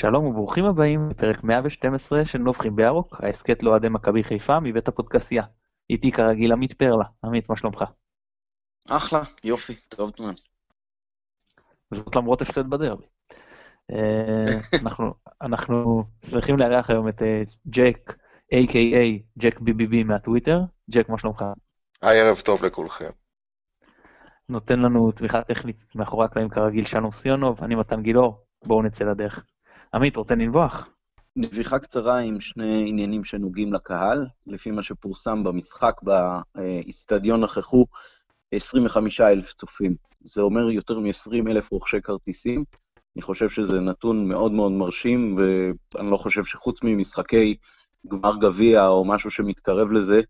שלום וברוכים הבאים לפרק 112 של נובחים בירוק, ההסכת לאוהדי מכבי חיפה מבית הפודקסייה. איתי כרגיל עמית פרלה. עמית, מה שלומך? אחלה, יופי, טוב תמונה. וזאת למרות הפסד בדרבי. אה, אנחנו, אנחנו שמחים לארח היום את אה, ג'ק, a.k.a. ג'ק BBB מהטוויטר. ג'ק, מה שלומך? היי, ערב טוב לכולכם. נותן לנו תמיכה טכנית מאחורי הקלעים כרגיל שלום סיונוב, אני מתן גילאור, בואו נצא לדרך. עמית, רוצה לנבוח? נביחה קצרה עם שני עניינים שנוגעים לקהל. לפי מה שפורסם במשחק באיצטדיון נכחו 25 אלף צופים. זה אומר יותר מ-20 אלף רוכשי כרטיסים. אני חושב שזה נתון מאוד מאוד מרשים, ואני לא חושב שחוץ ממשחקי גמר גביע או משהו שמתקרב לזה,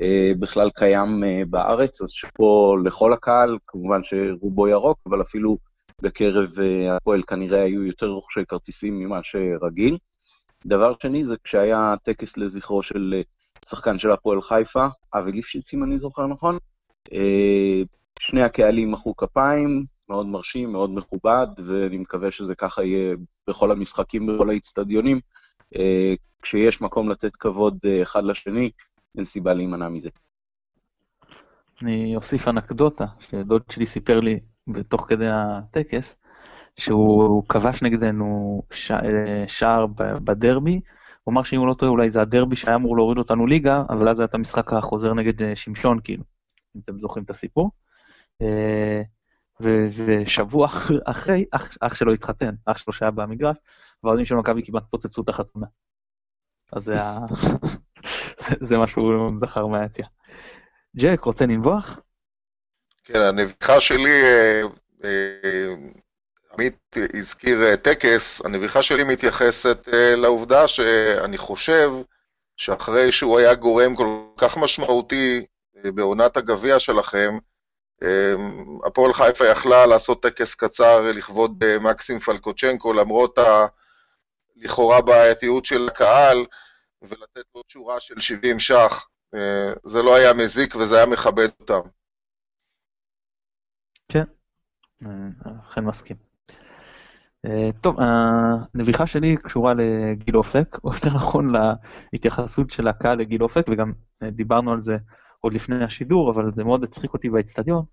אה, בכלל קיים אה, בארץ, אז שפה לכל הקהל, כמובן שרובו ירוק, אבל אפילו בקרב אה, הפועל כנראה היו יותר רוכשי כרטיסים ממה שרגיל. דבר שני זה כשהיה טקס לזכרו של שחקן של הפועל חיפה, אבי ליפשיץ, אם אני זוכר נכון. שני הקהלים מחאו כפיים, מאוד מרשים, מאוד מכובד, ואני מקווה שזה ככה יהיה בכל המשחקים, בכל האיצטדיונים. כשיש מקום לתת כבוד אחד לשני, אין סיבה להימנע מזה. אני אוסיף אנקדוטה, שדוד שלי סיפר לי תוך כדי הטקס, שהוא כבש נגדנו ש... שער בדרבי, הוא אמר שאם הוא לא טועה אולי זה הדרבי שהיה אמור להוריד אותנו ליגה, אבל אז היה את המשחק החוזר נגד אה, שמשון כאילו, אם אתם זוכרים את הסיפור. אה, ו- ושבוע אחרי, אח, אח שלו התחתן, אח שלו שהיה במגרש, והאוהדים של מכבי כמעט פוצצו את החתונה. אז זה, היה... זה, זה מה שהוא זכר מהיציאה. ג'ק, רוצה לנבוח? כן, הנביכה שלי, אה, אה, עמית הזכיר אה, טקס, הנביכה שלי מתייחסת לעובדה שאני חושב שאחרי שהוא היה גורם כל כך משמעותי בעונת הגביע שלכם, הפועל חיפה יכלה לעשות טקס קצר לכבוד מקסים פלקוצ'נקו, למרות ה... לכאורה בעייתיות של הקהל, ולתת לו שורה של 70 ש"ח. זה לא היה מזיק וזה היה מכבד אותם. כן, אכן מסכים. אה, טוב, הנביכה שלי קשורה לגיל אופק, או יותר נכון להתייחסות של הקהל לגיל אופק, וגם אה, דיברנו על זה עוד לפני השידור, אבל זה מאוד הצחיק אותי באצטדיון,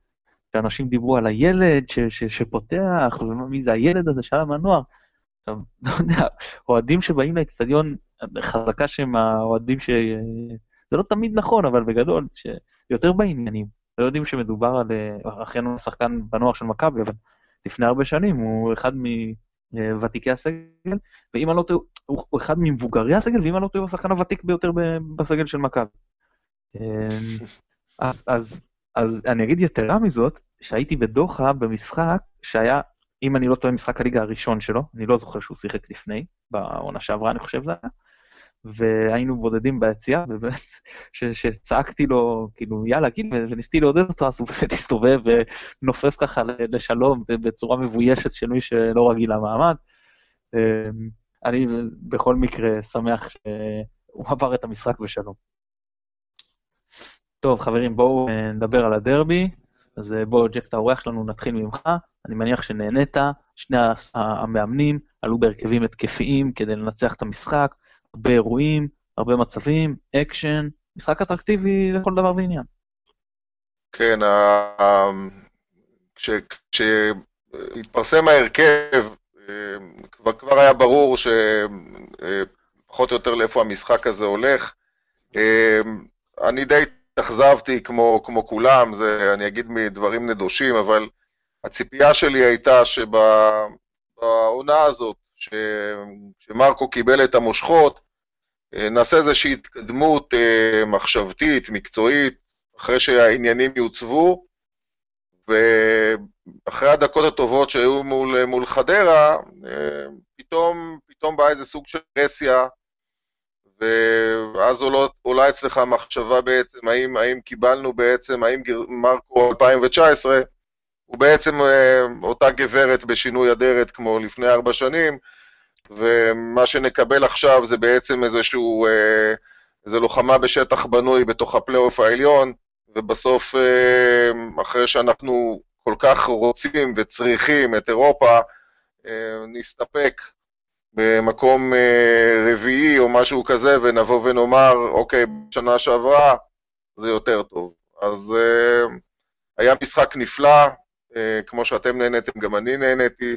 שאנשים דיברו על הילד ש, ש, שפותח, ומי זה הילד הזה, שלם הנוער. עכשיו, לא יודע, אוהדים שבאים לאצטדיון, חזקה שהם האוהדים ש... זה לא תמיד נכון, אבל בגדול, שיותר בעניינים. לא יודעים שמדובר על, אה, אכן הוא שחקן בנוער של מכבי, אבל לפני הרבה שנים הוא אחד מוותיקי הסגל, ואם אני לא טועה, הוא אחד ממבוגרי הסגל, ואם אני לא טועה, הוא השחקן הוותיק ביותר בסגל של מכבי. אמ, אז, אז, אז אני אגיד יתרה מזאת, שהייתי בדוחה במשחק שהיה, אם אני לא טועה, משחק הליגה הראשון שלו, אני לא זוכר שהוא שיחק לפני, בעונה שעברה אני חושב זה היה, והיינו בודדים ביציאה, ובאמת, שצעקתי לו, כאילו, יאללה, גיל, וניסיתי לעודד אותו, אז הוא באמת הסתובב ונופף ככה לשלום בצורה מבוישת של מי שלא רגיל למעמד. אמ, אני בכל מקרה שמח שהוא עבר את המשחק בשלום. טוב, חברים, בואו אה, נדבר על הדרבי. אז אה, בואו, ג'ק, אתה האורח שלנו, נתחיל ממך. אני מניח שנהנית, שני המאמנים עלו בהרכבים התקפיים כדי לנצח את המשחק. הרבה אירועים, הרבה מצבים, אקשן, משחק אטרקטיבי לכל דבר ועניין. כן, כשהתפרסם ההרכב, כבר, כבר היה ברור שפחות או יותר לאיפה המשחק הזה הולך. אני די התאכזבתי כמו, כמו כולם, זה, אני אגיד מדברים נדושים, אבל הציפייה שלי הייתה שבעונה הזאת, שמרקו קיבל את המושכות, אה, נעשה איזושהי התקדמות אה, מחשבתית, מקצועית, אחרי שהעניינים יוצבו, ואחרי הדקות הטובות שהיו מול, מול חדרה, אה, פתאום, פתאום בא איזה סוג של רסיה, ואז עולה, עולה אצלך המחשבה בעצם, האם, האם קיבלנו בעצם, האם מרקו 2019 הוא בעצם אותה גברת בשינוי אדרת כמו לפני ארבע שנים, ומה שנקבל עכשיו זה בעצם איזשהו, אה, איזו לוחמה בשטח בנוי בתוך הפלייאוף העליון, ובסוף, אה, אחרי שאנחנו כל כך רוצים וצריכים את אירופה, אה, נסתפק במקום אה, רביעי או משהו כזה, ונבוא ונאמר, אוקיי, בשנה שעברה זה יותר טוב. אז אה, היה משחק נפלא, אה, כמו שאתם נהניתם, גם אני נהניתי,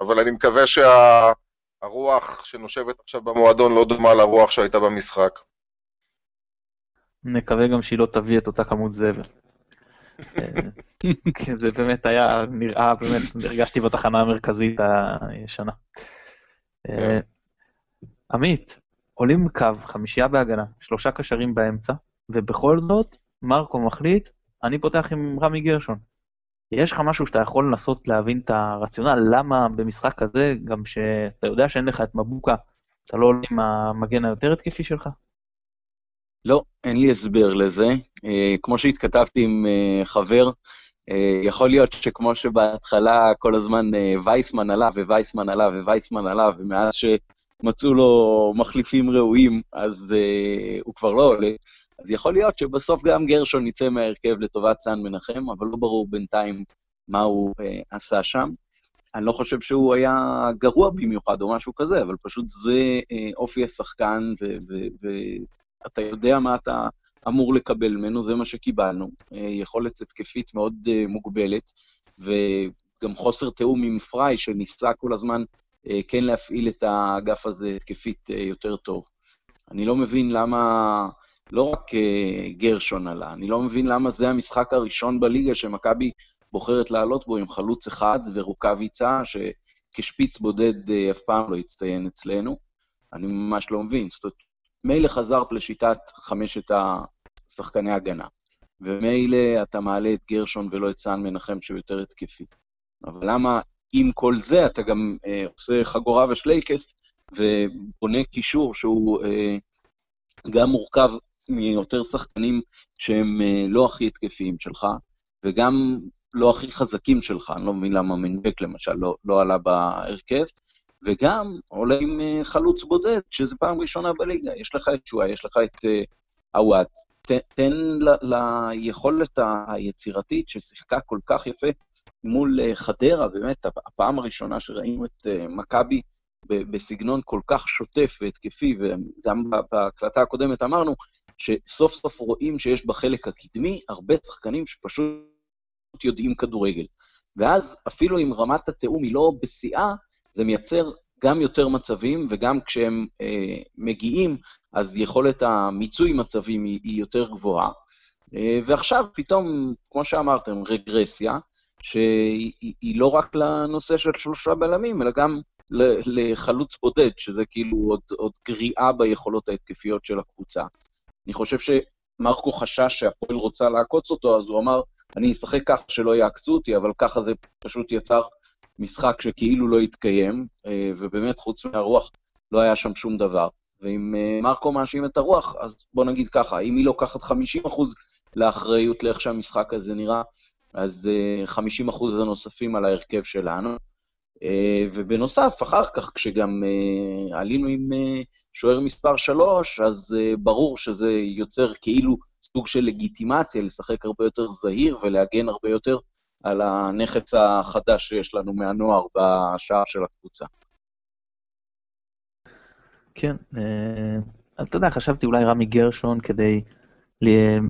אבל אני מקווה שהרוח שנושבת עכשיו במועדון לא דומה לרוח שהייתה במשחק. נקווה גם שהיא לא תביא את אותה כמות זבל. כן, זה באמת היה נראה, באמת, הרגשתי בתחנה המרכזית הישנה. אה, עמית, עולים קו, חמישייה בהגנה, שלושה קשרים באמצע, ובכל זאת, מרקו מחליט, אני פותח עם רמי גרשון. יש לך משהו שאתה יכול לנסות להבין את הרציונל, למה במשחק כזה, גם שאתה יודע שאין לך את מבוקה, אתה לא עולה עם המגן היותר התקפי שלך? לא, אין לי הסבר לזה. Uh, כמו שהתכתבתי עם uh, חבר, uh, יכול להיות שכמו שבהתחלה כל הזמן uh, וייסמן עלה ווייסמן עלה ווייסמן עלה, ומאז שמצאו לו מחליפים ראויים, אז uh, הוא כבר לא עולה. אז יכול להיות שבסוף גם גרשון יצא מההרכב לטובת סן מנחם, אבל לא ברור בינתיים מה הוא uh, עשה שם. אני לא חושב שהוא היה גרוע במיוחד או משהו כזה, אבל פשוט זה uh, אופי השחקן, אתה יודע מה אתה אמור לקבל ממנו, זה מה שקיבלנו. אה, יכולת התקפית מאוד אה, מוגבלת, וגם חוסר תיאום עם פריי, שניסה כל הזמן אה, כן להפעיל את האגף הזה התקפית יותר טוב. אני לא מבין למה, לא רק גרשון עלה, אני לא מבין למה זה המשחק הראשון בליגה שמכבי בוחרת לעלות בו עם חלוץ אחד ורוקאביצה, שכשפיץ בודד אף פעם לא הצטיין אצלנו. אני ממש לא מבין. זאת אומרת, מילא חזרת לשיטת חמשת השחקני הגנה, ומילא אתה מעלה את גרשון ולא את סאן מנחם שהוא יותר התקפי. אבל למה עם כל זה אתה גם אה, עושה חגורה ושלייקסט ובונה קישור שהוא אה, גם מורכב מיותר שחקנים שהם אה, לא הכי התקפיים שלך, וגם לא הכי חזקים שלך, אני לא מבין למה מנבק למשל לא, לא עלה בהרכב, וגם עולה עם אה, חלוץ בודד, שזה פעם ראשונה בליגה. יש לך את שואה, יש לך את אה, עוואט. תן, תן ל, ליכולת היצירתית ששיחקה כל כך יפה מול חדרה, באמת, הפעם הראשונה שראינו את מכבי בסגנון כל כך שוטף והתקפי, וגם בהקלטה הקודמת אמרנו, שסוף סוף רואים שיש בחלק הקדמי הרבה שחקנים שפשוט יודעים כדורגל. ואז אפילו אם רמת התיאום היא לא בשיאה, זה מייצר גם יותר מצבים, וגם כשהם אה, מגיעים, אז יכולת המיצוי מצבים היא, היא יותר גבוהה. אה, ועכשיו פתאום, כמו שאמרתם, רגרסיה, שהיא לא רק לנושא של שלושה בלמים, אלא גם לחלוץ בודד, שזה כאילו עוד, עוד גריעה ביכולות ההתקפיות של הקבוצה. אני חושב שמרקו חשש שהפועל רוצה לעקוץ אותו, אז הוא אמר, אני אשחק ככה שלא יעקצו אותי, אבל ככה זה פשוט יצר משחק שכאילו לא התקיים, אה, ובאמת חוץ מהרוח לא היה שם שום דבר. ואם אה, מרקו מאשים את הרוח, אז בוא נגיד ככה, אם היא לוקחת 50% לאחריות לאיך שהמשחק הזה נראה, אז 50% אה, הנוספים על ההרכב שלנו. ובנוסף, אחר כך, כשגם עלינו עם שוער מספר 3, אז ברור שזה יוצר כאילו סוג של לגיטימציה לשחק הרבה יותר זהיר ולהגן הרבה יותר על הנכס החדש שיש לנו מהנוער בשער של הקבוצה. כן, אה, אתה יודע, חשבתי אולי רמי גרשון כדי,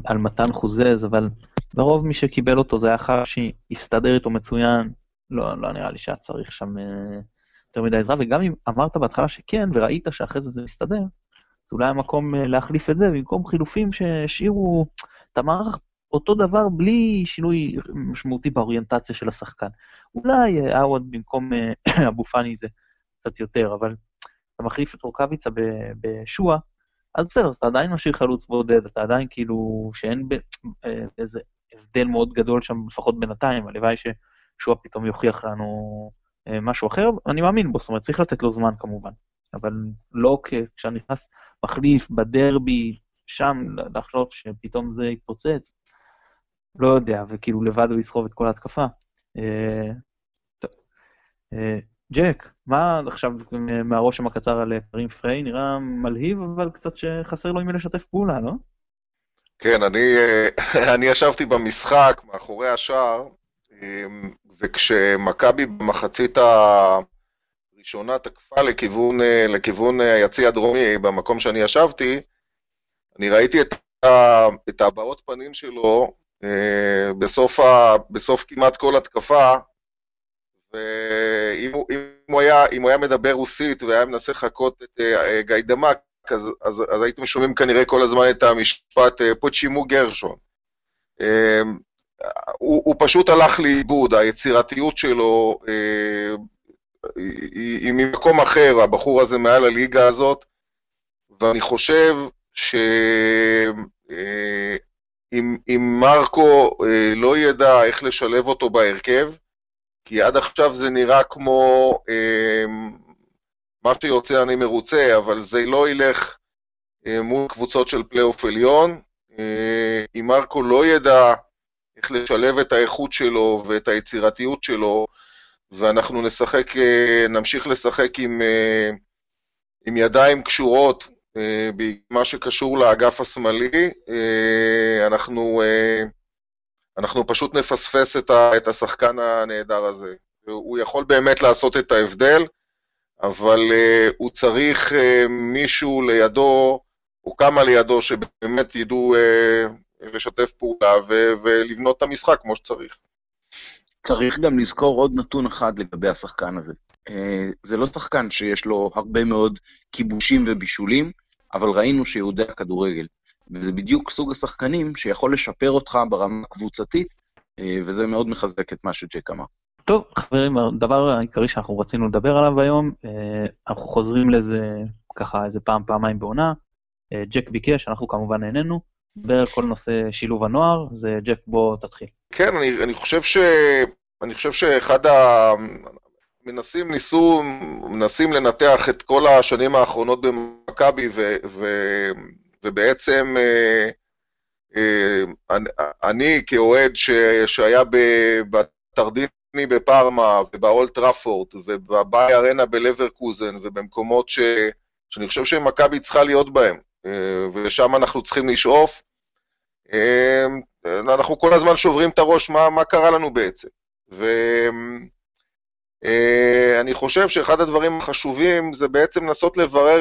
על מתן חוזז, אבל לרוב מי שקיבל אותו זה היה חשי, הסתדר איתו מצוין, לא, לא נראה לי שהיה צריך שם אה, יותר מדי עזרה, וגם אם אמרת בהתחלה שכן, וראית שאחרי זה זה מסתדר, אז אולי המקום אה, להחליף את זה, במקום חילופים שהשאירו את המערך אותו דבר בלי שינוי משמעותי באוריינטציה של השחקן. אולי עווד במקום אה, אבו פאני זה קצת יותר, אבל אתה מחליף את רוקאביצה בשואה, אז בסדר, אז אתה עדיין משאיר חלוץ בודד, אתה עדיין כאילו, שאין ב, איזה הבדל מאוד גדול שם, לפחות בינתיים, הלוואי ששואה פתאום יוכיח לנו אה, משהו אחר, אני מאמין בו, זאת אומרת, צריך לתת לו זמן כמובן, אבל לא כשאני נכנס מחליף בדרבי, שם לחשוב שפתאום זה יתפוצץ, לא יודע, וכאילו לבד הוא יסחוב את כל ההתקפה. אה, אה, ג'ק, מה עכשיו מהרושם הקצר על קרים פריי? נראה מלהיב, אבל קצת שחסר לו עם מי לשתף פעולה, לא? כן, אני, אני ישבתי במשחק מאחורי השער, וכשמכבי במחצית ראשונה תקפה לכיוון, לכיוון היציא הדרומי, במקום שאני ישבתי, אני ראיתי את, ה, את הבעות פנים שלו בסוף, ה, בסוף כמעט כל התקפה, ואם הוא, הוא, היה, הוא היה מדבר רוסית והיה מנסה לחקות את גיידמק, אז, אז, אז הייתם שומעים כנראה כל הזמן את המשפט פוצ'ימו גרשון. הוא, הוא פשוט הלך לאיבוד, היצירתיות שלו אה, היא, היא ממקום אחר, הבחור הזה מעל הליגה הזאת, ואני חושב שאם אה, מרקו אה, לא ידע איך לשלב אותו בהרכב, כי עד עכשיו זה נראה כמו מה שיוצא אני מרוצה, אבל זה לא ילך מול קבוצות של פלייאוף עליון. אם מרקו לא ידע איך לשלב את האיכות שלו ואת היצירתיות שלו, ואנחנו נשחק, אה, נמשיך לשחק עם, אה, עם ידיים קשורות אה, במה שקשור לאגף השמאלי, אנחנו, אנחנו פשוט נפספס את השחקן הנהדר הזה. הוא יכול באמת לעשות את ההבדל, אבל הוא צריך מישהו לידו, או כמה לידו, שבאמת ידעו לשתף פעולה ו- ולבנות את המשחק כמו שצריך. צריך גם לזכור עוד נתון אחד לגבי השחקן הזה. אה, זה לא שחקן שיש לו הרבה מאוד כיבושים ובישולים, אבל ראינו שהוא יודע כדורגל. וזה בדיוק סוג השחקנים שיכול לשפר אותך ברמה הקבוצתית, אה, וזה מאוד מחזק את מה שג'ק אמר. טוב, חברים, הדבר העיקרי שאנחנו רצינו לדבר עליו היום, אה, אנחנו חוזרים לזה ככה איזה פעם, פעמיים בעונה. ג'ק ביקש, אנחנו כמובן נהנינו. נדבר על כל נושא שילוב הנוער, זה ג'ק, בוא תתחיל. כן, אני, אני חושב ש... אני חושב שאחד ה... מנסים, ניסו, מנסים לנתח את כל השנים האחרונות במכבי, ו, ו, ובעצם אה, אה, אני כאוהד ש, שהיה בטרדיני בפארמה, ובאולט טראפורד, ובביי ארנה בלברקוזן, ובמקומות ש, שאני חושב שמכבי צריכה להיות בהם. אה, ושם אנחנו צריכים לשאוף. אה, אנחנו כל הזמן שוברים את הראש מה, מה קרה לנו בעצם. ואני אה, חושב שאחד הדברים החשובים זה בעצם לנסות לברר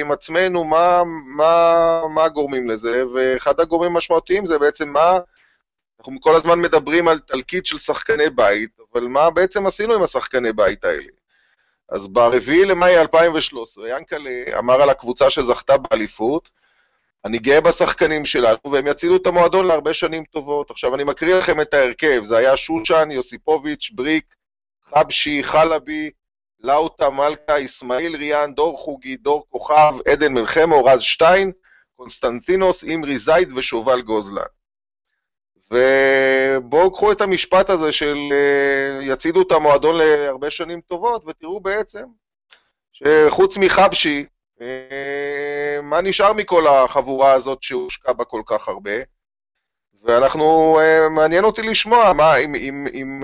עם עצמנו מה, מה, מה גורמים לזה, ואחד הגורמים המשמעותיים זה בעצם מה, אנחנו כל הזמן מדברים על תלקיט של שחקני בית, אבל מה בעצם עשינו עם השחקני בית האלה? אז ב-4 למאי 2013, יענקלה אמר על הקבוצה שזכתה באליפות, אני גאה בשחקנים שלנו, והם יצעידו את המועדון להרבה שנים טובות. עכשיו, אני מקריא לכם את ההרכב, זה היה שושן, יוסיפוביץ', בריק, חבשי, חלבי, לאוטה, מלכה, אסמאעיל ריאן, דור חוגי, דור כוכב, עדן מלחמו, רז שטיין, קונסטנטינוס, אימרי זייד ושובל גוזלן. ובואו קחו את המשפט הזה של אה, יצעידו את המועדון להרבה שנים טובות, ותראו בעצם שחוץ מחבשי, אה, מה נשאר מכל החבורה הזאת שהושקע בה כל כך הרבה? ואנחנו, אה, מעניין אותי לשמוע מה, עם, עם, עם,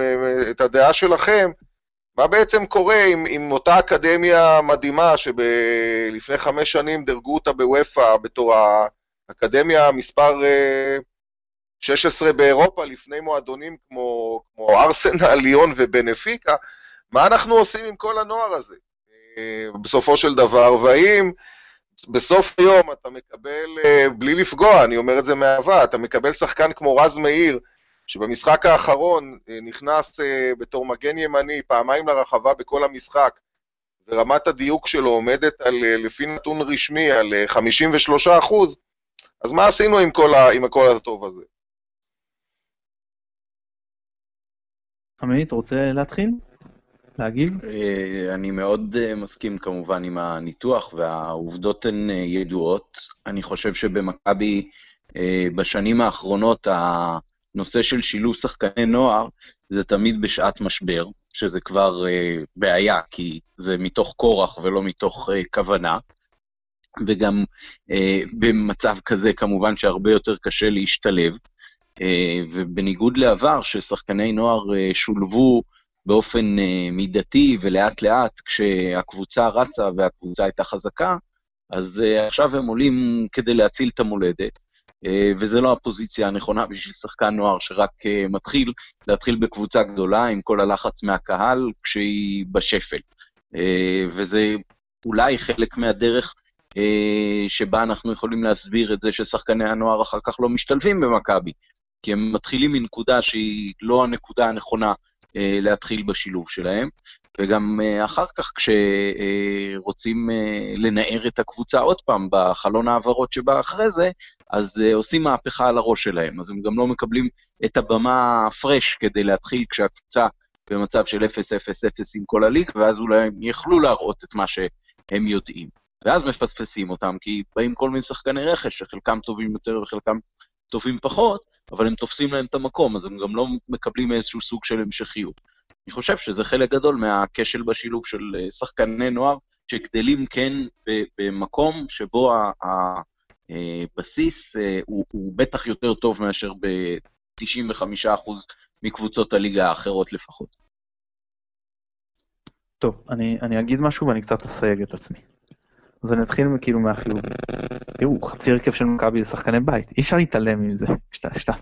את הדעה שלכם, מה בעצם קורה עם, עם אותה אקדמיה מדהימה שלפני חמש שנים דירגו אותה בוופא בתור האקדמיה מספר 16 באירופה לפני מועדונים כמו, כמו ארסנל, ליון ובנפיקה, מה אנחנו עושים עם כל הנוער הזה אה, בסופו של דבר, והאם בסוף היום אתה מקבל, אה, בלי לפגוע, אני אומר את זה מאהבה, אתה מקבל שחקן כמו רז מאיר, שבמשחק האחרון אה, נכנס בתור מגן ימני פעמיים לרחבה בכל המשחק, ורמת הדיוק שלו עומדת על, לפי נתון רשמי על 53 אחוז, אז מה עשינו עם כל, ה, עם הכל הטוב הזה? עמית, רוצה להתחיל? להגיב? אה, אני מאוד אה, מסכים כמובן עם הניתוח, והעובדות הן אה, ידועות. אני חושב שבמכבי בשנים האחרונות הנושא של שילוב שחקני נוער זה תמיד בשעת משבר, שזה כבר בעיה, כי זה מתוך כורח ולא מתוך כוונה. וגם במצב כזה כמובן שהרבה יותר קשה להשתלב. אה, ובניגוד לעבר, ששחקני נוער אה, שולבו באופן אה, מידתי ולאט לאט כשהקבוצה רצה והקבוצה הייתה חזקה, אז עכשיו הם עולים כדי להציל את המולדת, וזו לא הפוזיציה הנכונה בשביל שחקן נוער שרק מתחיל, להתחיל בקבוצה גדולה עם כל הלחץ מהקהל כשהיא בשפל. וזה אולי חלק מהדרך שבה אנחנו יכולים להסביר את זה ששחקני הנוער אחר כך לא משתלבים במכבי, כי הם מתחילים מנקודה שהיא לא הנקודה הנכונה להתחיל בשילוב שלהם, וגם אחר כך כשרוצים לנער את הקבוצה עוד פעם בחלון העברות שבא אחרי זה, אז עושים מהפכה על הראש שלהם, אז הם גם לא מקבלים את הבמה פרש כדי להתחיל כשהקבוצה במצב של 0-0-0 עם כל הליג, ואז אולי הם יכלו להראות את מה שהם יודעים. ואז מפספסים אותם, כי באים כל מיני שחקני רכש, שחלקם טובים יותר וחלקם טובים פחות, אבל הם תופסים להם את המקום, אז הם גם לא מקבלים איזשהו סוג של המשכיות. אני חושב שזה חלק גדול מהכשל בשילוב של שחקני נוער, שגדלים כן במקום שבו הבסיס הוא, הוא בטח יותר טוב מאשר ב-95% מקבוצות הליגה האחרות לפחות. טוב, אני, אני אגיד משהו ואני קצת אסייג את עצמי. אז אני אתחיל כאילו מהחיובי. תראו, חצי הרכב של מכבי זה שחקני בית, אי אפשר להתעלם מזה. שתה, שתה.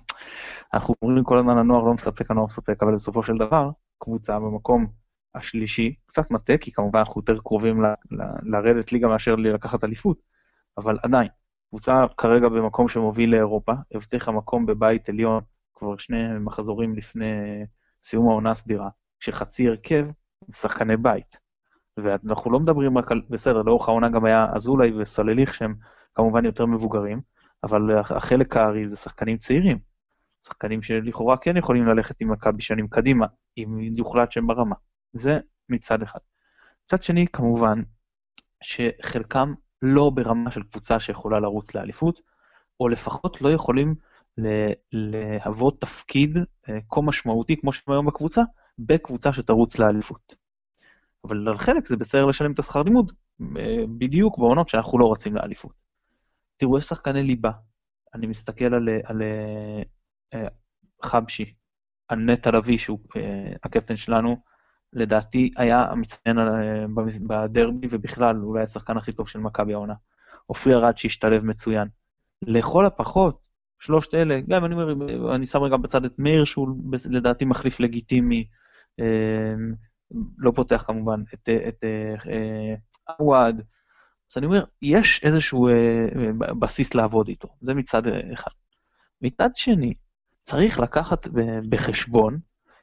אנחנו אומרים כל הזמן הנוער לא מספק, הנוער מספק, אבל בסופו של דבר, קבוצה במקום השלישי, קצת מטה, כי כמובן אנחנו יותר קרובים ל, ל, לרדת ליגה מאשר לקחת אליפות, אבל עדיין, קבוצה כרגע במקום שמוביל לאירופה, הבטיחה מקום בבית עליון כבר שני מחזורים לפני סיום העונה הסדירה, שחצי הרכב זה שחקני בית. ואנחנו לא מדברים רק על, בסדר, לאורך העונה גם היה אזולאי וסולליך שהם כמובן יותר מבוגרים, אבל החלק הארי זה שחקנים צעירים. שחקנים שלכאורה כן יכולים ללכת עם מכבי שנים קדימה, אם יוחלט שהם ברמה. זה מצד אחד. מצד שני, כמובן, שחלקם לא ברמה של קבוצה שיכולה לרוץ לאליפות, או לפחות לא יכולים להוות תפקיד אה, כה משמעותי כמו שהם היום בקבוצה, בקבוצה שתרוץ לאליפות. אבל על חלק זה בסדר לשלם את השכר לימוד, אה, בדיוק בעונות שאנחנו לא רצים לאליפות. תראו, יש שחקני ליבה. אני מסתכל על, על, על אה, חבשי, על נטע לביא, שהוא הקפטן שלנו, לדעתי היה המצטיין בדרבי, ובכלל, אולי השחקן הכי טוב של מכבי העונה. עופרי ארד שהשתלב מצוין. לכל הפחות, שלושת אלה, גם אני אומר, אני שם רגע בצד את מאיר, שהוא לדעתי מחליף לגיטימי, אה, לא פותח כמובן, את, את אה, עווד. אז אני אומר, יש איזשהו אה, בסיס לעבוד איתו, זה מצד אחד. מצד שני, צריך לקחת בחשבון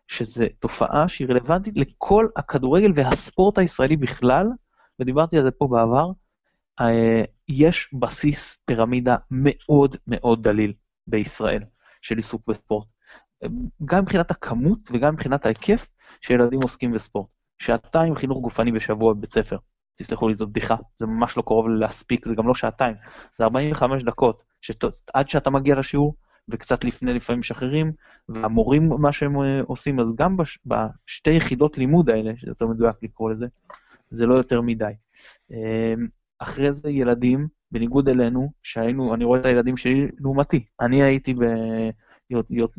שזו תופעה שהיא רלוונטית לכל הכדורגל והספורט הישראלי בכלל, ודיברתי על זה פה בעבר, יש בסיס פירמידה מאוד מאוד דליל בישראל של עיסוק בספורט. גם מבחינת הכמות וגם מבחינת ההיקף שילדים עוסקים בספורט. שעתיים חינוך גופני בשבוע בבית ספר. תסלחו לי, זו בדיחה, זה ממש לא קרוב להספיק, זה גם לא שעתיים, זה 45 דקות, שת, עד שאתה מגיע לשיעור, וקצת לפני לפעמים משחררים, והמורים, מה שהם אה, עושים, אז גם בש, בשתי יחידות לימוד האלה, שזה יותר מדויק לקרוא לזה, זה לא יותר מדי. אמ, אחרי זה ילדים, בניגוד אלינו, שהיינו, אני רואה את הילדים שלי לעומתי. אני הייתי ב,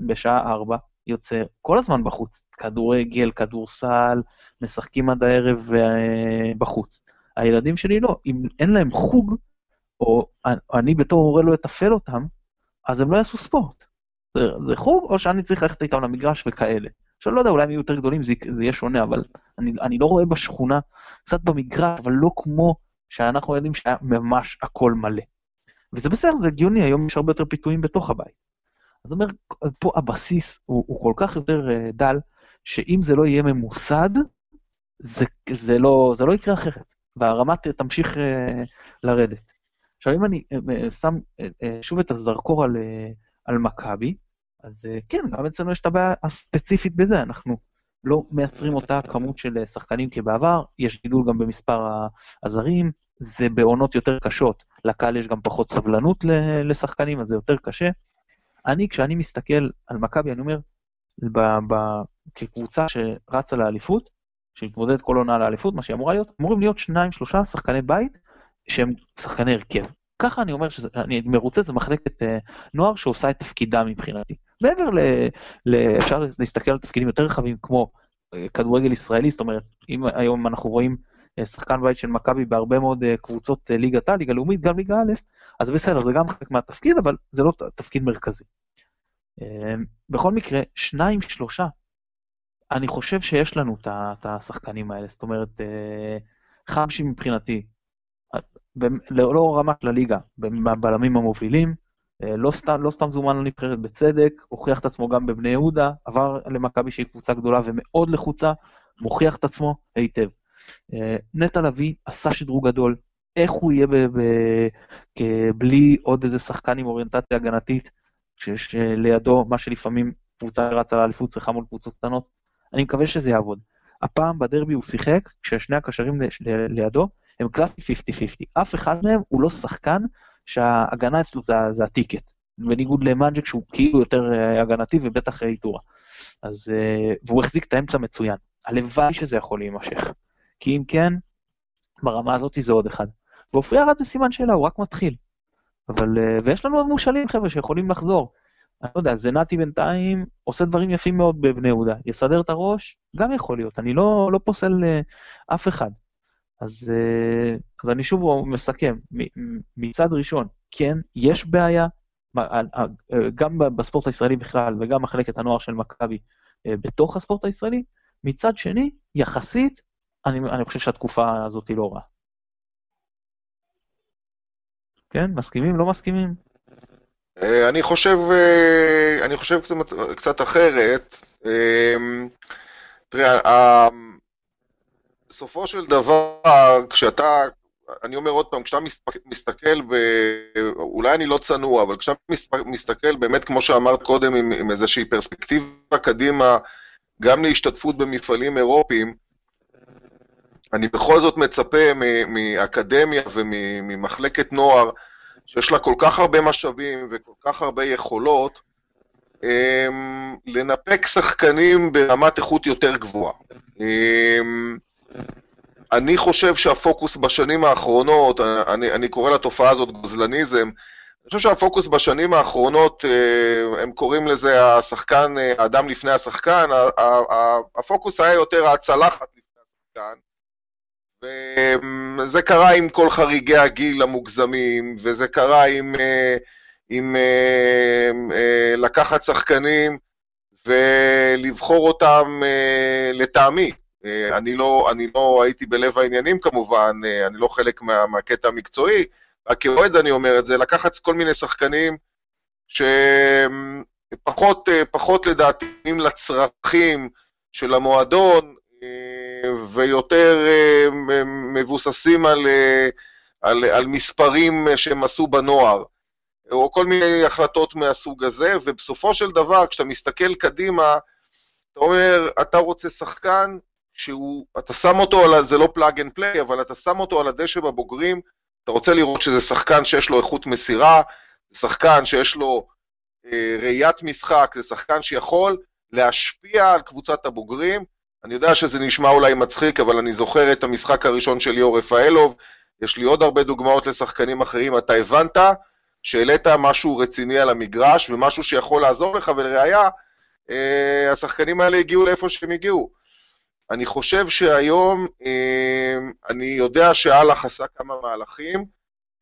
בשעה ארבע, יוצא כל הזמן בחוץ, כדורגל, כדורסל, משחקים עד הערב אה, בחוץ. הילדים שלי לא, אם אין להם חוג, או אני בתור הורה לא אתפעל אותם, אז הם לא יעשו ספורט. זה, זה חוג, או שאני צריך ללכת איתם למגרש וכאלה. עכשיו, לא יודע, אולי הם יהיו יותר גדולים, זה, זה יהיה שונה, אבל אני, אני לא רואה בשכונה, קצת במגרש, אבל לא כמו שאנחנו יודעים שהיה ממש הכל מלא. וזה בסדר, זה הגיוני, היום יש הרבה יותר פיתויים בתוך הבית. אז אומר, פה הבסיס הוא, הוא כל כך יותר uh, דל, שאם זה לא יהיה ממוסד, זה, זה, לא, זה לא יקרה אחרת, והרמה תמשיך uh, לרדת. עכשיו, אם אני uh, שם uh, uh, שוב את הזרקור על, על מכבי, אז כן, גם אצלנו יש את הבעיה הספציפית בזה, אנחנו לא מייצרים אותה כמות של שחקנים כבעבר, יש גידול גם במספר הזרים, זה בעונות יותר קשות, לקהל יש גם פחות סבלנות לשחקנים, אז זה יותר קשה. אני, כשאני מסתכל על מכבי, אני אומר, ב, ב, כקבוצה שרצה לאליפות, שמתמודדת כל עונה לאליפות, מה שהיא אמורה להיות, אמורים להיות שניים, שלושה שחקני בית שהם שחקני הרכב. ככה אני אומר שאני מרוצה, זה מחלקת uh, נוער שעושה את תפקידה מבחינתי. מעבר ל... ל אפשר להסתכל על תפקידים יותר רחבים כמו uh, כדורגל ישראלי, זאת אומרת, אם היום אנחנו רואים uh, שחקן בית של מכבי בהרבה מאוד קבוצות ליגת העל, ליגה לאומית, גם ליגה א', אז בסדר, זה גם חלק מהתפקיד, אבל זה לא תפקיד מרכזי. בכל מקרה, שניים, שלושה, אני חושב שיש לנו את השחקנים האלה, זאת אומרת, חמשי מבחינתי, לא, לא רמה של הליגה, בבלמים המובילים, לא סתם, לא סתם זומן לנבחרת בצדק, הוכיח את עצמו גם בבני יהודה, עבר למכבי שהיא קבוצה גדולה ומאוד לחוצה, מוכיח את עצמו היטב. נטע לביא עשה שדרוג גדול, איך הוא יהיה ב- ב- בלי עוד איזה שחקן עם אוריינטציה הגנתית, כשיש לידו מה שלפעמים קבוצה רצה לאליפות צריכה מול קבוצות קטנות, אני מקווה שזה יעבוד. הפעם בדרבי הוא שיחק, כששני הקשרים לידו הם קלאסי 50-50. אף אחד מהם הוא לא שחקן שההגנה אצלו זה, זה ה ticket. בניגוד למנג'ק שהוא כאילו יותר אה, הגנתי ובטח איתורה. אז, אה, והוא החזיק את האמצע מצוין. הלוואי שזה יכול להימשך. כי אם כן, ברמה הזאת זה עוד אחד. ואופי ארד זה סימן שאלה, הוא רק מתחיל. אבל, אה, ויש לנו עוד מושאלים, חבר'ה, שיכולים לחזור. אני לא יודע, זנתי בינתיים עושה דברים יפים מאוד בבני יהודה. יסדר את הראש, גם יכול להיות. אני לא, לא פוסל uh, אף אחד. אז, uh, אז אני שוב מסכם, מצד ראשון, כן, יש בעיה, גם בספורט הישראלי בכלל וגם מחלקת הנוער של מכבי בתוך הספורט הישראלי. מצד שני, יחסית, אני, אני חושב שהתקופה הזאת היא לא רעה. כן, מסכימים? לא מסכימים? אה, אני חושב, אה, אני חושב קצת, קצת אחרת. אה, תראה, בסופו של דבר, כשאתה, אני אומר עוד פעם, כשאתה מסתכל, ב, אולי אני לא צנוע, אבל כשאתה מסתכל באמת, כמו שאמרת קודם, עם, עם איזושהי פרספקטיבה קדימה, גם להשתתפות במפעלים אירופיים, אני בכל זאת מצפה מאקדמיה וממחלקת נוער, שיש לה כל כך הרבה משאבים וכל כך הרבה יכולות, אמ, לנפק שחקנים ברמת איכות יותר גבוהה. אמ, אני חושב שהפוקוס בשנים האחרונות, אני, אני קורא לתופעה הזאת גוזלניזם, אני חושב שהפוקוס בשנים האחרונות, אה, הם קוראים לזה השחקן, אה, האדם לפני השחקן, הפוקוס היה יותר הצלחת לפני השחקן, וזה קרה עם כל חריגי הגיל המוגזמים, וזה קרה עם, אה, עם אה, אה, לקחת שחקנים ולבחור אותם לטעמי. אני לא, אני לא הייתי בלב העניינים כמובן, אני לא חלק מה, מהקטע המקצועי, רק כאוהד אני אומר את זה, לקחת כל מיני שחקנים שפחות פחות לדעתי לצרכים של המועדון, ויותר אה, מבוססים על, אה, על, על מספרים שהם עשו בנוער, או כל מיני החלטות מהסוג הזה, ובסופו של דבר, כשאתה מסתכל קדימה, אתה אומר, אתה רוצה שחקן שהוא, אתה שם אותו על, זה לא plug and play, אבל אתה שם אותו על הדשא בבוגרים, אתה רוצה לראות שזה שחקן שיש לו איכות מסירה, זה שחקן שיש לו אה, ראיית משחק, זה שחקן שיכול להשפיע על קבוצת הבוגרים, אני יודע שזה נשמע אולי מצחיק, אבל אני זוכר את המשחק הראשון של ליאור רפאלוב, יש לי עוד הרבה דוגמאות לשחקנים אחרים, אתה הבנת שהעלית משהו רציני על המגרש ומשהו שיכול לעזור לך, ולראיה, אה, השחקנים האלה הגיעו לאיפה שהם הגיעו. אני חושב שהיום, אה, אני יודע שאללה עשה כמה מהלכים,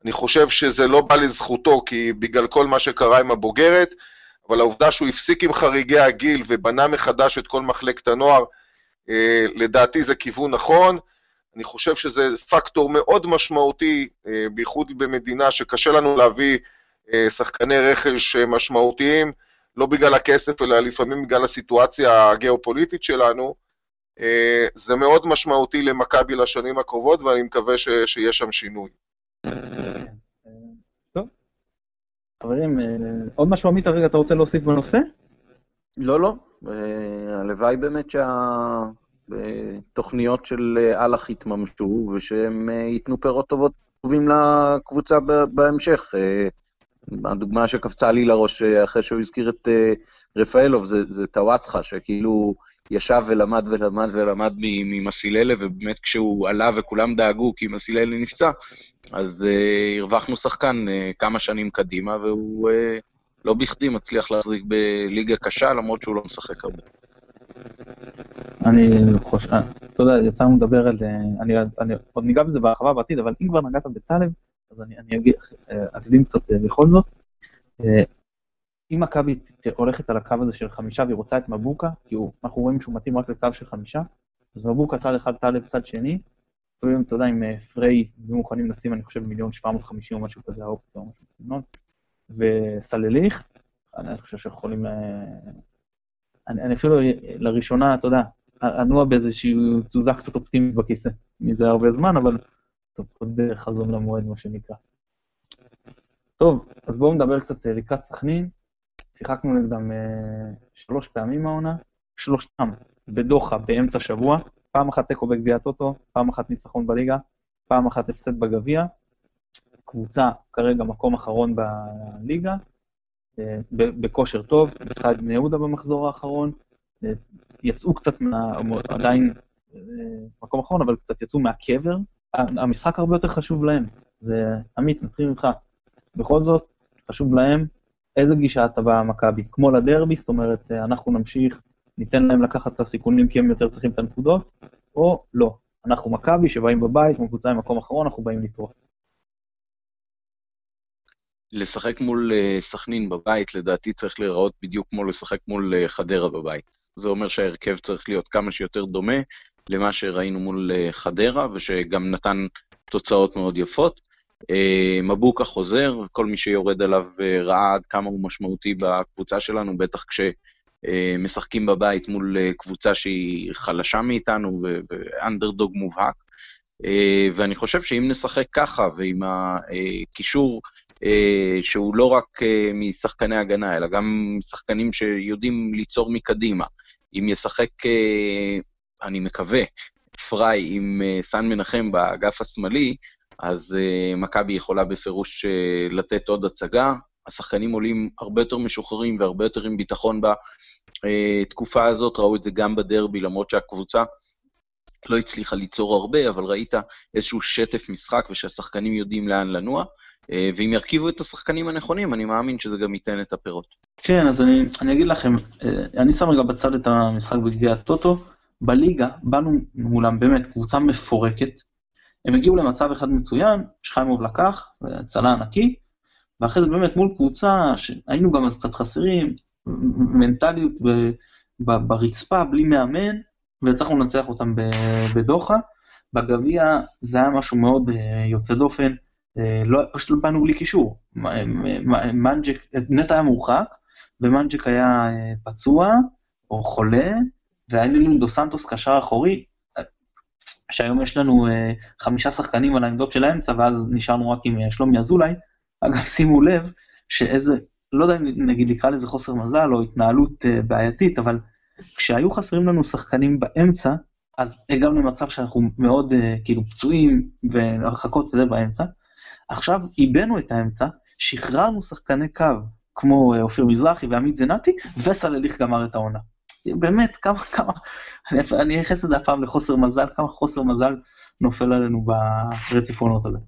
אני חושב שזה לא בא לזכותו, כי בגלל כל מה שקרה עם הבוגרת, אבל העובדה שהוא הפסיק עם חריגי הגיל ובנה מחדש את כל מחלקת הנוער, לדעתי זה כיוון נכון. אני חושב שזה פקטור מאוד משמעותי, אה, בייחוד במדינה שקשה לנו להביא אה, שחקני רכש משמעותיים, לא בגלל הכסף, אלא לפעמים בגלל הסיטואציה הגיאופוליטית שלנו. זה מאוד משמעותי למכבי לשנים הקרובות, ואני מקווה ש, שיהיה שם שינוי. טוב. חברים, עוד משהו עמית הרגע אתה רוצה להוסיף בנושא? לא, לא. הלוואי באמת שהתוכניות של אהלך יתממשו, ושהם ייתנו פירות טובות טובים לקבוצה בהמשך. הדוגמה שקפצה לי לראש אחרי שהוא הזכיר את רפאלוב זה, זה טוואטחה, שכאילו ישב ולמד ולמד ולמד ממסיללה, ובאמת כשהוא עלה וכולם דאגו כי מסיללה נפצע, אז הרווחנו שחקן כמה שנים קדימה, והוא לא בכדי מצליח להחזיק בליגה קשה, למרות שהוא לא משחק הרבה. אני חושב, אה, אתה יודע, יצא לנו לדבר על זה, אני, אני עוד ניגע בזה בהרחבה בעתיד, אבל אם כבר נגעת בטלב, אז אני, אני אגיד, אה, אקדים קצת אה, בכל זאת. אם מכבי הולכת על הקו הזה של חמישה והיא רוצה את מבוקה, כי הוא, אנחנו רואים שהוא מתאים רק לקו של חמישה, אז מבוקה צד אחד, טלב צד שני, אפילו אתה יודע, אה, פריי יהיו מוכנים לשים, אני חושב, מיליון שבע מאות חמישים או משהו כזה, האופציה או משהו בסגנון, וסלליך, אני חושב שיכולים... ל... אני, אני אפילו לראשונה, אתה יודע, אנוע באיזושהי תזוזה קצת אופטימית בכיסא. מזה הרבה זמן, אבל טוב, עוד חזון למועד, מה שנקרא. טוב, אז בואו נדבר קצת אה, לקראת סכנין. שיחקנו נגדם אה, שלוש פעמים העונה, שלושתם בדוחה באמצע שבוע, פעם אחת תיקו בגביע הטוטו, פעם אחת ניצחון בליגה, פעם אחת הפסד בגביע. קבוצה כרגע מקום אחרון בליגה, אה, בכושר טוב, ניצחה את בני יהודה במחזור האחרון, אה, יצאו קצת מה... עדיין מקום אחרון, אבל קצת יצאו מהקבר. המשחק הרבה יותר חשוב להם. זה, עמית, נתחיל ממך. בכל זאת, חשוב להם איזה גישה אתה במכבי, כמו לדרבי, זאת אומרת, אנחנו נמשיך, ניתן להם לקחת את הסיכונים כי הם יותר צריכים את הנקודות, או לא. אנחנו מכבי שבאים בבית, כמו קבוצה במקום אחרון, אנחנו באים לטרוף. לשחק מול uh, סכנין בבית, לדעתי צריך להיראות בדיוק כמו לשחק מול uh, חדרה בבית. זה אומר שההרכב צריך להיות כמה שיותר דומה למה שראינו מול uh, חדרה, ושגם נתן תוצאות מאוד יפות. אה, מבוקה חוזר, כל מי שיורד עליו אה, ראה עד כמה הוא משמעותי בקבוצה שלנו, בטח כשמשחקים בבית מול אה, קבוצה שהיא חלשה מאיתנו ואנדרדוג מובהק. ואני חושב שאם נשחק ככה, ועם הקישור שהוא לא רק משחקני הגנה, אלא גם שחקנים שיודעים ליצור מקדימה, אם ישחק, אני מקווה, פריי עם סן מנחם באגף השמאלי, אז מכבי יכולה בפירוש לתת עוד הצגה. השחקנים עולים הרבה יותר משוחררים והרבה יותר עם ביטחון בתקופה הזאת, ראו את זה גם בדרבי, למרות שהקבוצה לא הצליחה ליצור הרבה, אבל ראית איזשהו שטף משחק ושהשחקנים יודעים לאן לנוע, ואם ירכיבו את השחקנים הנכונים, אני מאמין שזה גם ייתן את הפירות. כן, אז אני, אני אגיד לכם, אני שם רגע בצד את המשחק בגביע הטוטו, בליגה באנו מולם באמת קבוצה מפורקת, הם הגיעו למצב אחד מצוין, שחיימוב לקח, הצלה ענקי, ואחרי זה באמת מול קבוצה שהיינו גם אז קצת חסרים, מנטליות ב, ב, ברצפה, בלי מאמן, והצלחנו לנצח אותם בדוחה. בגביע זה היה משהו מאוד אה, יוצא דופן, אה, לא, פשוט לא באנו בלי קישור. מנג'ק, נטע היה מורחק, ומנג'ק היה אה, פצוע או חולה, והיה לנו דו סנטוס קשר אחורי, שהיום יש לנו חמישה שחקנים על העמדות של האמצע, ואז נשארנו רק עם שלומי אזולאי. אגב, שימו לב שאיזה, לא יודע אם נגיד לקרוא לזה חוסר מזל או התנהלות בעייתית, אבל כשהיו חסרים לנו שחקנים באמצע, אז הגענו למצב שאנחנו מאוד כאילו פצועים והרחקות וזה באמצע. עכשיו עיבנו את האמצע, שחררנו שחקני קו כמו uh, אופיר מזרחי ועמית זנתי, וסלליך גמר את העונה. באמת, כמה, כמה, אני אייחס את זה הפעם לחוסר מזל, כמה חוסר מזל נופל עלינו ברציפונות הזה.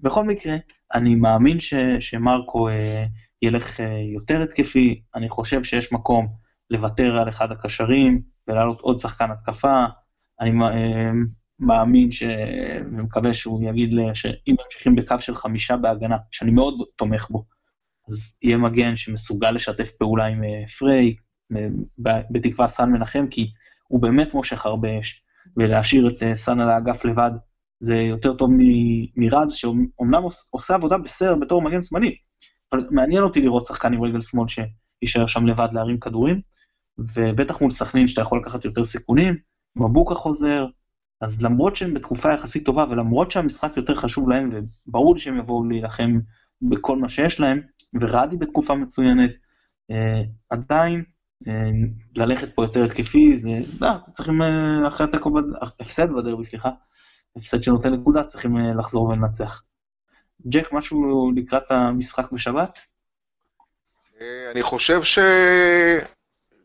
בכל מקרה, אני מאמין ש, שמרקו אה, ילך אה, יותר התקפי, אני חושב שיש מקום לוותר על אחד הקשרים ולהעלות עוד שחקן התקפה. אני אה, מאמין ש... ומקווה שהוא יגיד לי שאם ממשיכים בקו של חמישה בהגנה, שאני מאוד תומך בו, אז יהיה מגן שמסוגל לשתף פעולה עם אה, פריי, בתקווה סן מנחם, כי הוא באמת מושך הרבה אש, ולהשאיר את אה, סאן על האגף לבד זה יותר טוב מרז, שאומנם עושה עבודה בסדר בתור מגן שמאלי, אבל מעניין אותי לראות שחקן עם רגל שמאל שיישאר שם לבד להרים כדורים, ובטח מול סכנין שאתה יכול לקחת יותר סיכונים, מבוקה חוזר, אז למרות שהם בתקופה יחסית טובה, ולמרות שהמשחק יותר חשוב להם, וברור לי שהם יבואו להילחם בכל מה שיש להם, ורדי בתקופה מצוינת, אה, עדיין אה, ללכת פה יותר התקפי, זה, לא, צריכים אה, אחרי התיקו, הפסד בדרבי, סליחה, הפסד שנותן נקודה, צריכים אה, לחזור ולנצח. ג'ק, משהו לקראת המשחק בשבת? אני חושב ש...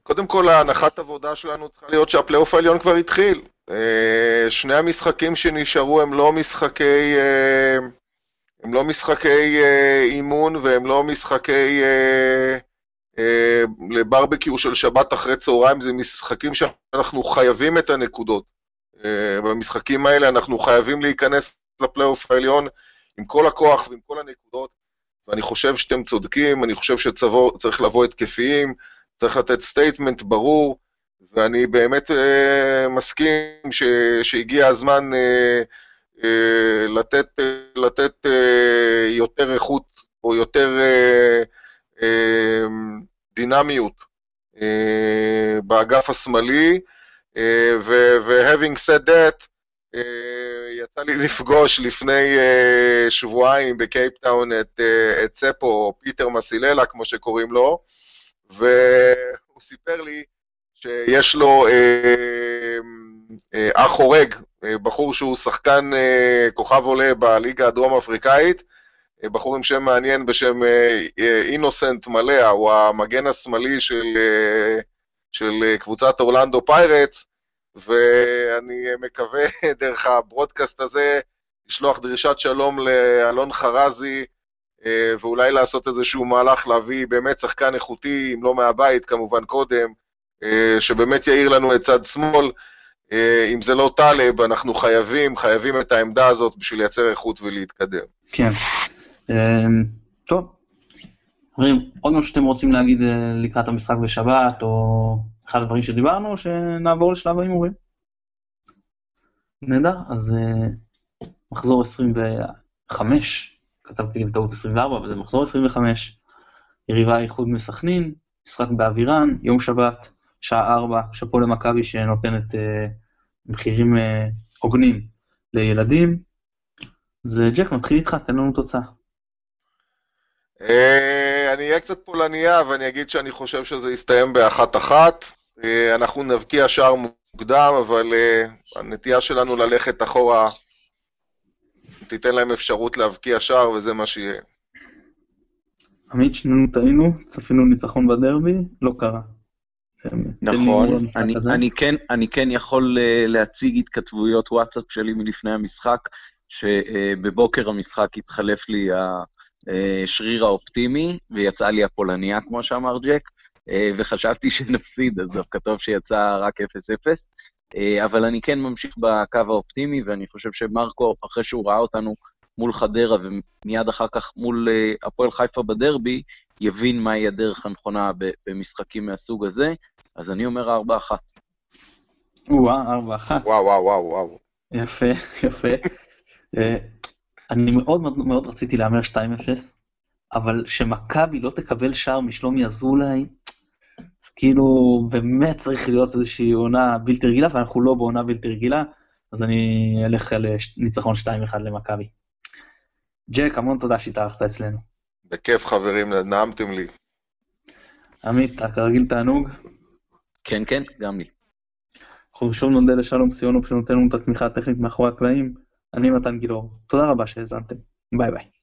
קודם כל, ההנחת עבודה שלנו צריכה להיות שהפלייאוף העליון כבר התחיל. שני המשחקים שנשארו הם לא משחקי... הם לא משחקי אימון והם לא משחקי אה, לברבקיו של שבת אחרי צהריים, זה משחקים שאנחנו חייבים את הנקודות. אה, במשחקים האלה אנחנו חייבים להיכנס לפלייאוף העליון עם כל הכוח ועם כל הנקודות, ואני חושב שאתם צודקים, אני חושב שצריך לבוא התקפיים, צריך לתת statement ברור, ואני באמת אה, מסכים ש, שהגיע הזמן אה, אה, לתת, לתת אה, יותר איכות או יותר אה, אה, דינמיות אה, באגף השמאלי, אה, ו-having said that, אה, יצא לי לפגוש לפני אה, שבועיים בקייפטאון את, אה, את ספו, פיטר מסיללה, כמו שקוראים לו, והוא סיפר לי שיש לו אה, אה, אח חורג, אה, בחור שהוא שחקן כוכב עולה בליגה הדרום-אפריקאית, אה, בחור עם שם מעניין בשם אינוסנט מלאה, הוא המגן השמאלי של, של קבוצת אורלנדו פיירטס, ואני מקווה דרך הברודקאסט הזה לשלוח דרישת שלום לאלון חרזי, ואולי לעשות איזשהו מהלך להביא באמת שחקן איכותי, אם לא מהבית כמובן קודם, שבאמת יאיר לנו את צד שמאל. אה, אם זה לא טלב, אנחנו חייבים, חייבים את העמדה הזאת בשביל לייצר איכות ולהתקדם. כן. טוב. חברים, עוד משהו שאתם רוצים להגיד לקראת המשחק בשבת, או אחד הדברים שדיברנו, שנעבור לשלב ההימורים? נהדר, אז מחזור 25, כתבתי לי בטעות 24, אבל זה מחזור 25, יריבה איחוד מסכנין, משחק באווירן, יום שבת, שעה 4, שאפו למכבי שנותנת אה, מחירים אה, הוגנים לילדים. אז ג'ק, מתחיל איתך, תן לנו תוצאה. אה, אני אהיה קצת פולניה, ואני אגיד שאני חושב שזה יסתיים באחת-אחת. אה, אנחנו נבקיע שער מוקדם, אבל אה, הנטייה שלנו ללכת אחורה תיתן להם אפשרות להבקיע שער, וזה מה שיהיה. עמית, שנינו טעינו, צפינו ניצחון בדרבי, לא קרה. נכון, אני, אני, כן, אני כן יכול uh, להציג התכתבויות וואטסאפ שלי מלפני המשחק, שבבוקר המשחק התחלף לי השריר האופטימי, ויצאה לי הפולניה, כמו שאמר ג'ק, וחשבתי שנפסיד, אז דווקא טוב שיצא רק 0-0. אה, אבל אני כן ממשיך בקו האופטימי, ואני חושב שמרקו, אחרי שהוא ראה אותנו מול חדרה ומיד אחר כך מול אה, הפועל חיפה בדרבי, יבין מהי הדרך הנכונה במשחקים מהסוג הזה, אז אני אומר 4-1. וואו, 4-1. וואו, וואו, וואו, וואו. יפה, יפה. אה, אני מאוד מאוד רציתי להמר 2-0, אבל שמכבי לא תקבל שער משלומי אזולאי, אז כאילו, באמת צריך להיות איזושהי עונה בלתי רגילה, ואנחנו לא בעונה בלתי רגילה, אז אני אלך על ניצחון 2-1 למכבי. ג'ק, המון תודה שהתארחת אצלנו. בכיף חברים, נעמתם לי. עמית, אתה כרגיל תענוג? כן, כן, גם לי. אנחנו שוב נודה לשלום סיונוב שנותן לנו את התמיכה הטכנית מאחורי הקלעים. אני מתן גילאור. תודה רבה שהאזנתם. ביי ביי.